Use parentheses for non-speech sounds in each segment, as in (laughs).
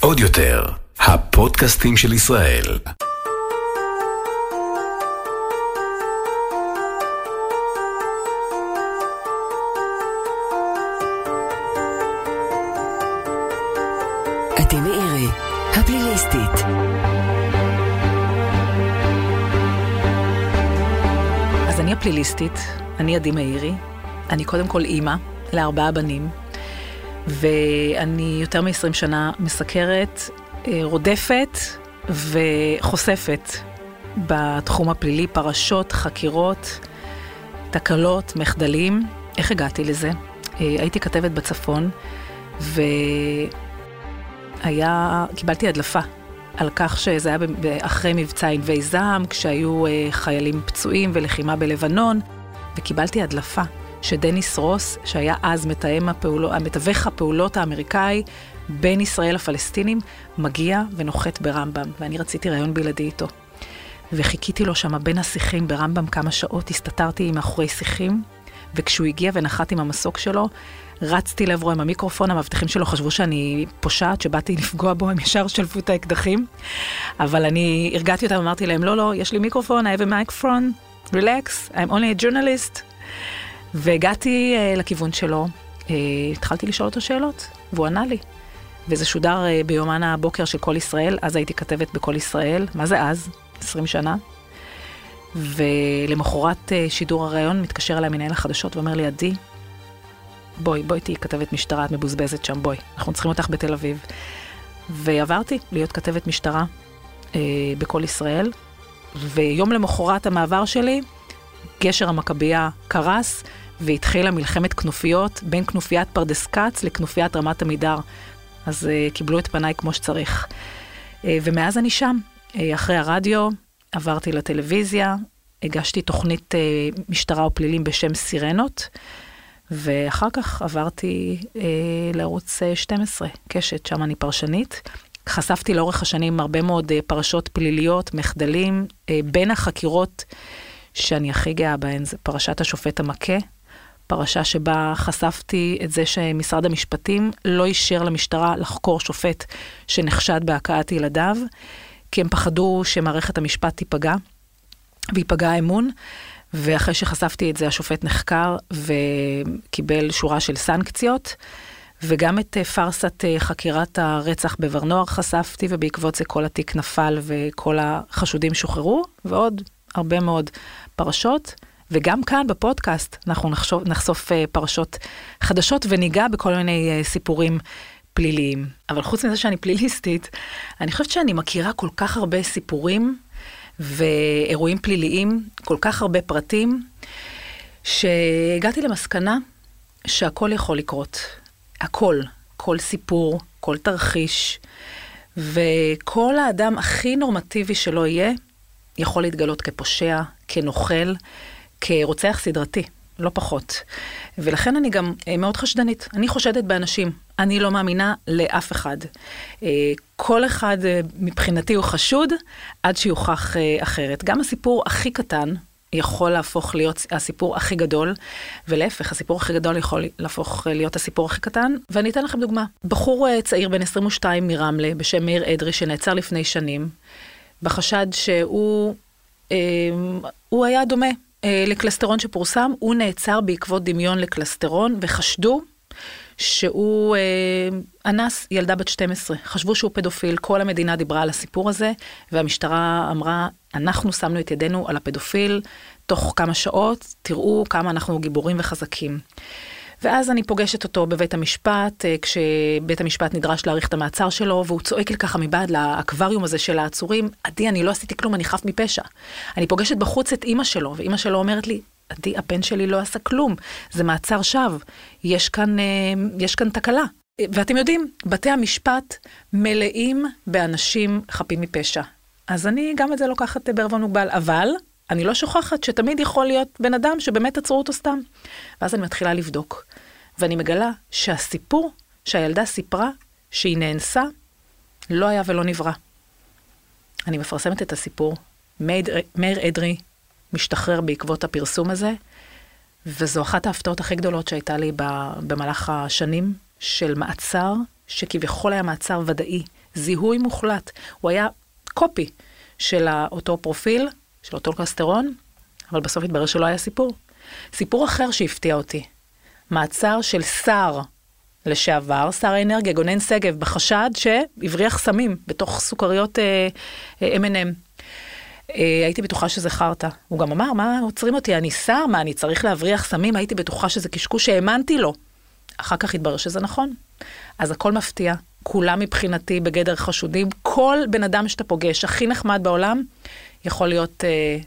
עוד יותר, הפודקאסטים של ישראל. אתם מאירי, הפליליסטית. אז אני הפליליסטית, אני עדי מאירי, אני קודם כל אימא לארבעה בנים, ואני יותר מ-20 שנה מסקרת, אה, רודפת וחושפת בתחום הפלילי פרשות, חקירות, תקלות, מחדלים. איך הגעתי לזה? אה, הייתי כתבת בצפון, והיה, קיבלתי הדלפה על כך שזה היה אחרי מבצע ענבי זעם, כשהיו אה, חיילים פצועים ולחימה בלבנון, וקיבלתי הדלפה שדניס רוס, שהיה אז מתאם הפעולות, המתווך הפעולות האמריקאי בין ישראל לפלסטינים, מגיע ונוחת ברמב"ם, ואני רציתי ראיון בלעדי איתו. וחיכיתי לו שם בין השיחים ברמב"ם כמה שעות, הסתתרתי מאחורי שיחים, וכשהוא הגיע ונחת עם המסוק שלו, רצתי לעברו עם המיקרופון, המאבטחים שלו חשבו שאני פושעת, שבאתי (laughs) לפגוע בו, הם ישר שלפו את האקדחים. אבל אני הרגעתי אותם, אמרתי להם, לא, לא, יש לי מיקרופון, I have a microphone, relax, I'm only a journalist. והגעתי uh, לכיוון שלו, uh, התחלתי לשאול אותו שאלות, והוא ענה לי. וזה שודר uh, ביומן הבוקר של כל ישראל, אז הייתי כתבת בכל ישראל, מה זה אז? 20 שנה. ולמחרת uh, שידור הראיון מתקשר אליי מנהל החדשות ואומר לי, עדי, בואי, בואי תהיי כתבת משטרה, את מבוזבזת שם, בואי, אנחנו צריכים אותך בתל אביב. ועברתי להיות כתבת משטרה אה, בכל ישראל, ויום למחרת המעבר שלי, גשר המכבייה קרס, והתחילה מלחמת כנופיות בין כנופיית פרדס כץ לכנופיית רמת עמידר. אז אה, קיבלו את פניי כמו שצריך. אה, ומאז אני שם. אה, אחרי הרדיו עברתי לטלוויזיה, הגשתי תוכנית אה, משטרה ופלילים בשם סירנות. ואחר כך עברתי אה, לערוץ 12, קשת, שם אני פרשנית. חשפתי לאורך השנים הרבה מאוד אה, פרשות פליליות, מחדלים. אה, בין החקירות שאני הכי גאה בהן זה פרשת השופט המכה, פרשה שבה חשפתי את זה שמשרד המשפטים לא אישר למשטרה לחקור שופט שנחשד בהכאת ילדיו, כי הם פחדו שמערכת המשפט תיפגע, וייפגע האמון. ואחרי שחשפתי את זה, השופט נחקר וקיבל שורה של סנקציות, וגם את אה, פארסת אה, חקירת הרצח בבר-נוער חשפתי, ובעקבות זה כל התיק נפל וכל החשודים שוחררו, ועוד הרבה מאוד פרשות. וגם כאן בפודקאסט אנחנו נחשוף, נחשוף אה, פרשות חדשות וניגע בכל מיני סיפורים פליליים. אבל חוץ מזה שאני פליליסטית, אני חושבת שאני מכירה כל כך הרבה סיפורים ואירועים פליליים, כל כך הרבה פרטים, שהגעתי למסקנה שהכל יכול לקרות. הכל, כל סיפור, כל תרחיש, וכל האדם הכי נורמטיבי שלא יהיה, יכול להתגלות כפושע, כנוכל, כרוצח סדרתי. לא פחות. ולכן אני גם אה, מאוד חשדנית. אני חושדת באנשים. אני לא מאמינה לאף אחד. אה, כל אחד אה, מבחינתי הוא חשוד עד שיוכח אחרת. גם הסיפור הכי קטן יכול להפוך להיות הסיפור הכי גדול, ולהפך, הסיפור הכי גדול יכול להפוך להיות הסיפור הכי קטן. ואני אתן לכם דוגמה. בחור צעיר בן 22 מרמלה, בשם מאיר אדרי, שנעצר לפני שנים, בחשד שהוא הוא היה דומה אה, לקלסטרון שפורסם, הוא נעצר בעקבות דמיון לקלסטרון, וחשדו שהוא אה, אנס ילדה בת 12. חשבו שהוא פדופיל, כל המדינה דיברה על הסיפור הזה, והמשטרה אמרה, אנחנו שמנו את ידינו על הפדופיל, תוך כמה שעות, תראו כמה אנחנו גיבורים וחזקים. ואז אני פוגשת אותו בבית המשפט, אה, כשבית המשפט נדרש להאריך את המעצר שלו, והוא צועק לי ככה מבעד לאקווריום הזה של העצורים, עדי, אני לא עשיתי כלום, אני חף מפשע. אני פוגשת בחוץ את אימא שלו, ואימא שלו אומרת לי, עדי, הבן שלי לא עשה כלום, זה מעצר שווא, יש אה, יש כאן תקלה. ואתם יודעים, בתי המשפט מלאים באנשים חפים מפשע. אז אני גם את זה לוקחת בערבון מוגבל, אבל אני לא שוכחת שתמיד יכול להיות בן אדם שבאמת עצרו אותו סתם. ואז אני מתחילה לבדוק, ואני מגלה שהסיפור שהילדה סיפרה שהיא נאנסה, לא היה ולא נברא. אני מפרסמת את הסיפור, מאיר אדרי משתחרר בעקבות הפרסום הזה, וזו אחת ההפתעות הכי גדולות שהייתה לי במהלך השנים של מעצר, שכביכול היה מעצר ודאי, זיהוי מוחלט. הוא היה קופי של אותו פרופיל, של אותו קסטרון, אבל בסוף התברר שלא היה סיפור. סיפור אחר שהפתיע אותי, מעצר של שר לשעבר, שר האנרגיה, גונן שגב, בחשד שהבריח סמים בתוך סוכריות אה, M&M. אה, הייתי בטוחה שזה חרטא. הוא גם אמר, מה עוצרים אותי? אני שר? מה, אני צריך להבריח סמים? הייתי בטוחה שזה קשקוש שהאמנתי לו. אחר כך התברר שזה נכון. אז הכל מפתיע. כולם מבחינתי בגדר חשודים. כל בן אדם שאתה פוגש, הכי נחמד בעולם, יכול להיות אה,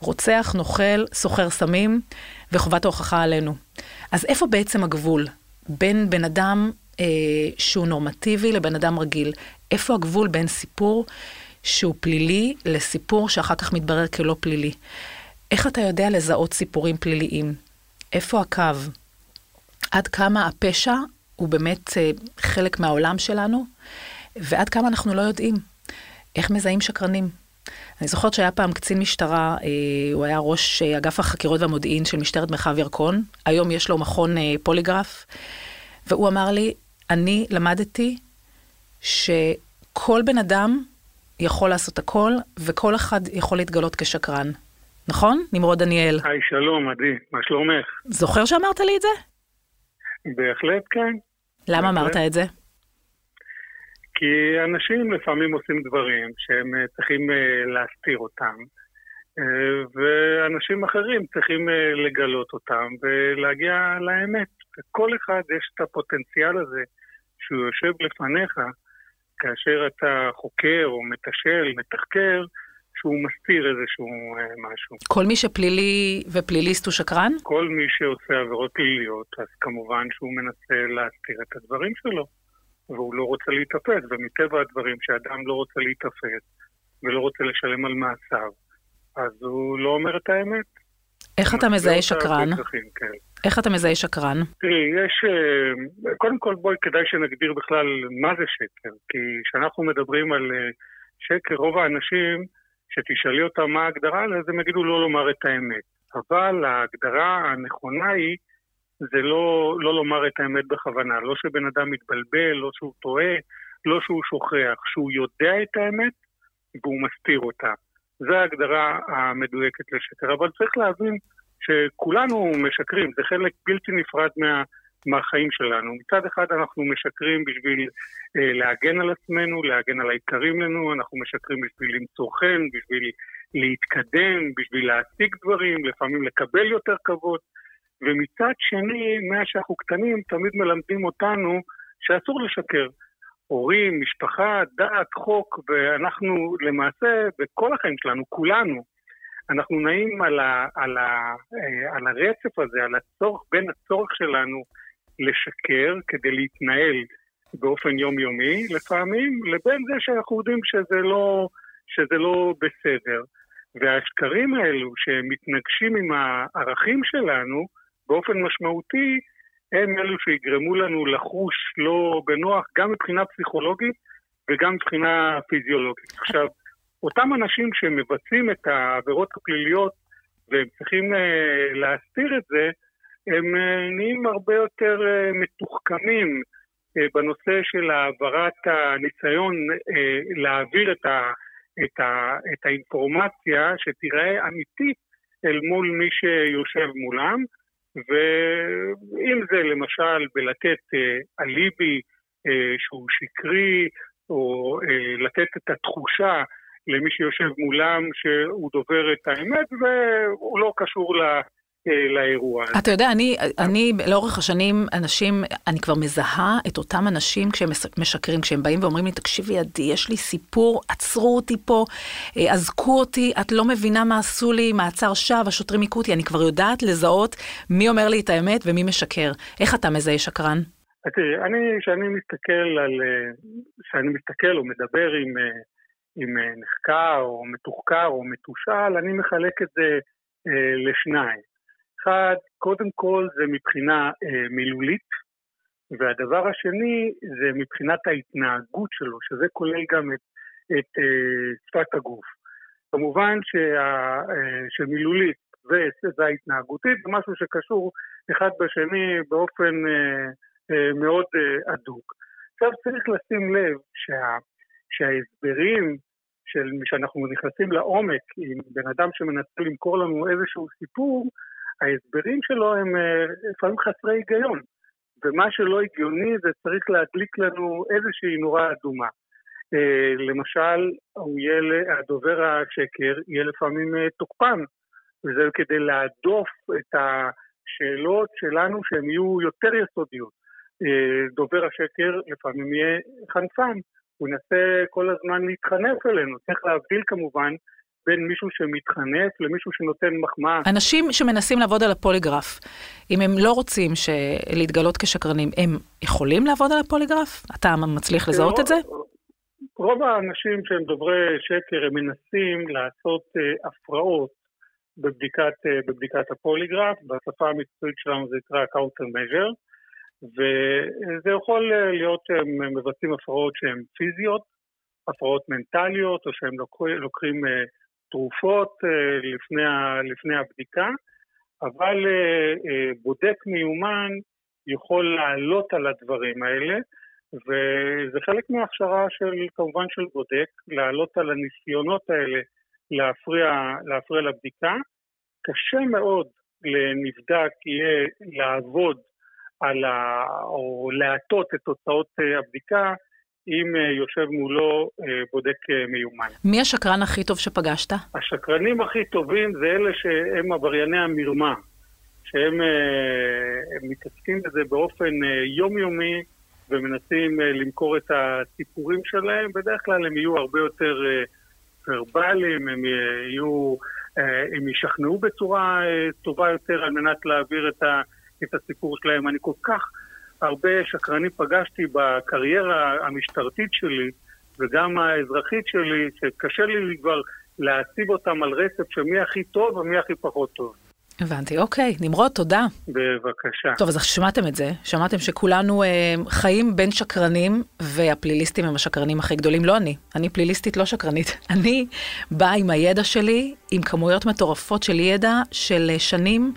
רוצח, נוכל, סוחר סמים, וחובת ההוכחה עלינו. אז איפה בעצם הגבול בין בן אדם אה, שהוא נורמטיבי לבן אדם רגיל? איפה הגבול בין סיפור שהוא פלילי לסיפור שאחר כך מתברר כלא פלילי? איך אתה יודע לזהות סיפורים פליליים? איפה הקו? עד כמה הפשע הוא באמת אה, חלק מהעולם שלנו, ועד כמה אנחנו לא יודעים איך מזהים שקרנים. אני זוכרת שהיה פעם קצין משטרה, אה, הוא היה ראש אה, אגף החקירות והמודיעין של משטרת מרחב ירקון, היום יש לו מכון אה, פוליגרף, והוא אמר לי, אני למדתי שכל בן אדם יכול לעשות הכל, וכל אחד יכול להתגלות כשקרן. נכון? נמרוד דניאל. היי, שלום, עדי, מה שלומך? זוכר שאמרת לי את זה? בהחלט כן. למה בהחלט. אמרת את זה? כי אנשים לפעמים עושים דברים שהם אה, צריכים אה, להסתיר אותם, אה, ואנשים אחרים צריכים לגלות אותם ולהגיע לאמת. לכל אחד יש את הפוטנציאל הזה שהוא יושב לפניך, כאשר אתה חוקר או מתשל, מתחקר, שהוא מסתיר איזשהו משהו. כל מי שפלילי ופליליסט הוא שקרן? כל מי שעושה עבירות פליליות, אז כמובן שהוא מנסה להסתיר את הדברים שלו. והוא לא רוצה להיתפס, ומטבע הדברים, כשאדם לא רוצה להיתפס ולא רוצה לשלם על מעשיו, אז הוא לא אומר את האמת. איך אתה מזהה שקרן? כן. איך אתה מזהה שקרן? תראי, יש... אה, קודם כל, בואי, כדאי שנגדיר בכלל מה זה שקר. כי כשאנחנו מדברים על אה, שקר, רוב האנשים, שתשאלי אותם מה ההגדרה, אז הם יגידו לא לומר את האמת. אבל ההגדרה הנכונה היא זה לא, לא לומר את האמת בכוונה. לא שבן אדם מתבלבל, לא שהוא טועה, לא שהוא שוכח. שהוא יודע את האמת והוא מסתיר אותה. זו ההגדרה המדויקת לשקר. אבל צריך להבין שכולנו משקרים, זה חלק בלתי נפרד מה, מהחיים שלנו. מצד אחד אנחנו משקרים בשביל אה, להגן על עצמנו, להגן על היקרים לנו, אנחנו משקרים בשביל למצוא חן, בשביל להתקדם, בשביל להשיג דברים, לפעמים לקבל יותר כבוד. ומצד שני, מאז שאנחנו קטנים, תמיד מלמדים אותנו שאסור לשקר. הורים, משפחה, דת, חוק, ואנחנו למעשה, בכל החיים שלנו, כולנו, אנחנו נעים על, ה, על, ה, אה, על הרצף הזה, על הצורך, בין הצורך שלנו לשקר כדי להתנהל באופן יומיומי לפעמים, לבין זה שאנחנו יודעים שזה לא, שזה לא בסדר. והשקרים האלו שמתנגשים עם הערכים שלנו, באופן משמעותי, הם אלו שיגרמו לנו לחוש לא בנוח, גם מבחינה פסיכולוגית וגם מבחינה פיזיולוגית. עכשיו, אותם אנשים שמבצעים את העבירות הפליליות והם צריכים uh, להסתיר את זה, הם uh, נהיים הרבה יותר uh, מתוחכמים uh, בנושא של העברת הניסיון uh, להעביר את, ה, את, ה, את האינפורמציה שתיראה אמיתית אל מול מי שיושב מולם. ואם זה למשל בלתת אה, אליבי אה, שהוא שקרי, או אה, לתת את התחושה למי שיושב מולם שהוא דובר את האמת, והוא לא קשור ל... לאירוע. אתה יודע, אני, אני לאורך השנים, אנשים, אני כבר מזהה את אותם אנשים כשהם משקרים, כשהם באים ואומרים לי, תקשיבי, עדי, יש לי סיפור, עצרו אותי פה, אה, אזקו אותי, את לא מבינה מה עשו לי, מעצר שווא, השוטרים היכו אותי, אני כבר יודעת לזהות מי אומר לי את האמת ומי משקר. איך אתה מזהה שקרן? תראי, אני, כשאני מסתכל על, כשאני מסתכל או מדבר עם, אה, עם אה, נחקר או מתוחקר או מתושאל, אני מחלק את זה לשניים. אחד, קודם כל זה מבחינה אה, מילולית, והדבר השני זה מבחינת ההתנהגות שלו, שזה כולל גם את, את אה, שפת הגוף. כמובן שה, אה, שמילולית וההתנהגותית זה משהו שקשור אחד בשני באופן אה, מאוד הדוק. עכשיו צריך לשים לב שה, שההסברים של שאנחנו נכנסים לעומק עם בן אדם שמנסה למכור לנו איזשהו סיפור, ההסברים שלו הם לפעמים חסרי היגיון. ומה שלא הגיוני זה צריך להדליק לנו איזושהי נורה אדומה. אה, למשל, הדובר השקר יהיה לפעמים אה, תוקפן, וזה כדי להדוף את השאלות שלנו שהן יהיו יותר יסודיות. אה, דובר השקר לפעמים יהיה חנפן, הוא ינסה כל הזמן להתחנף אלינו. צריך להבדיל כמובן בין מישהו שמתחנף למישהו שנותן מחמאה. אנשים שמנסים לעבוד על הפוליגרף, אם הם לא רוצים להתגלות כשקרנים, הם יכולים לעבוד על הפוליגרף? אתה מצליח לזהות את זה? רוב האנשים שהם דוברי שקר, הם מנסים לעשות uh, הפרעות בבדיקת, uh, בבדיקת הפוליגרף, בשפה המקצועית שלנו זה נקרא counter measure, וזה יכול uh, להיות שהם מבצעים הפרעות שהן פיזיות, הפרעות מנטליות, או שהם לוקחים uh, תרופות uh, לפני, לפני הבדיקה, אבל uh, uh, בודק מיומן יכול לעלות על הדברים האלה, וזה חלק מההכשרה של, כמובן של בודק, לעלות על הניסיונות האלה להפריע, להפריע לבדיקה. קשה מאוד לנבדק יהיה לעבוד על ה... או להטות את תוצאות אה, הבדיקה אם אה, יושב מולו אה, בודק מיומן. מי השקרן הכי טוב שפגשת? השקרנים הכי טובים זה אלה שהם עברייני המרמה, שהם מתעסקים בזה באופן יומיומי. ומנסים אה, למכור את הסיפורים שלהם, בדרך כלל הם יהיו הרבה יותר אה, ורבליים, הם יהיו, אה, הם ישכנעו בצורה טובה יותר על מנת להעביר את, ה, את הסיפור שלהם. אני כל כך הרבה שקרנים פגשתי בקריירה המשטרתית שלי וגם האזרחית שלי, שקשה לי כבר להציב אותם על רצף של מי הכי טוב ומי הכי פחות טוב. הבנתי, אוקיי. נמרוד, תודה. בבקשה. טוב, אז שמעתם את זה, שמעתם שכולנו אה, חיים בין שקרנים, והפליליסטים הם השקרנים הכי גדולים. לא אני, אני פליליסטית לא שקרנית. (laughs) אני באה עם הידע שלי, עם כמויות מטורפות של ידע של אה, שנים,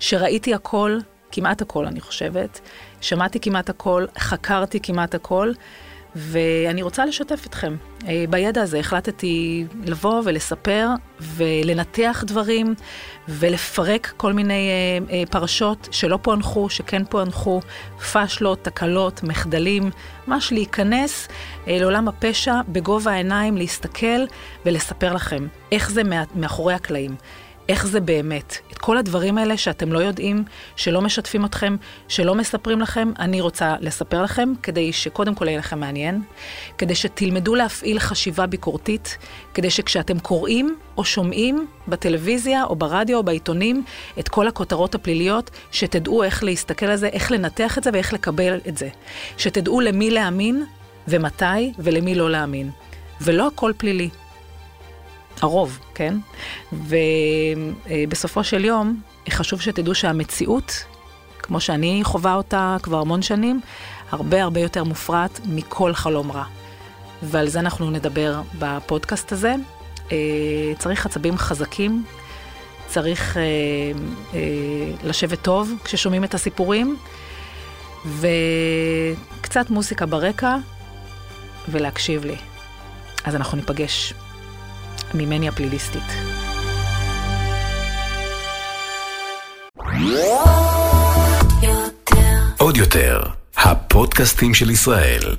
שראיתי הכל, כמעט הכל, אני חושבת. שמעתי כמעט הכל, חקרתי כמעט הכל. ואני רוצה לשתף אתכם. אה, בידע הזה החלטתי לבוא ולספר ולנתח דברים ולפרק כל מיני אה, אה, פרשות שלא פוענחו, שכן פוענחו, פשלות, תקלות, מחדלים, ממש להיכנס לעולם הפשע בגובה העיניים, להסתכל ולספר לכם איך זה מאחורי הקלעים. איך זה באמת. את כל הדברים האלה שאתם לא יודעים, שלא משתפים אתכם, שלא מספרים לכם, אני רוצה לספר לכם, כדי שקודם כל יהיה לכם מעניין, כדי שתלמדו להפעיל חשיבה ביקורתית, כדי שכשאתם קוראים או שומעים בטלוויזיה או ברדיו או בעיתונים את כל הכותרות הפליליות, שתדעו איך להסתכל על זה, איך לנתח את זה ואיך לקבל את זה. שתדעו למי להאמין ומתי ולמי לא להאמין. ולא הכל פלילי. הרוב, כן? ובסופו של יום, חשוב שתדעו שהמציאות, כמו שאני חווה אותה כבר המון שנים, הרבה הרבה יותר מופרעת מכל חלום רע. ועל זה אנחנו נדבר בפודקאסט הזה. אה, צריך עצבים חזקים, צריך אה, אה, לשבת טוב כששומעים את הסיפורים, וקצת מוסיקה ברקע, ולהקשיב לי. אז אנחנו ניפגש. ממני הפליליסטית. עוד יותר, הפודקאסטים של ישראל.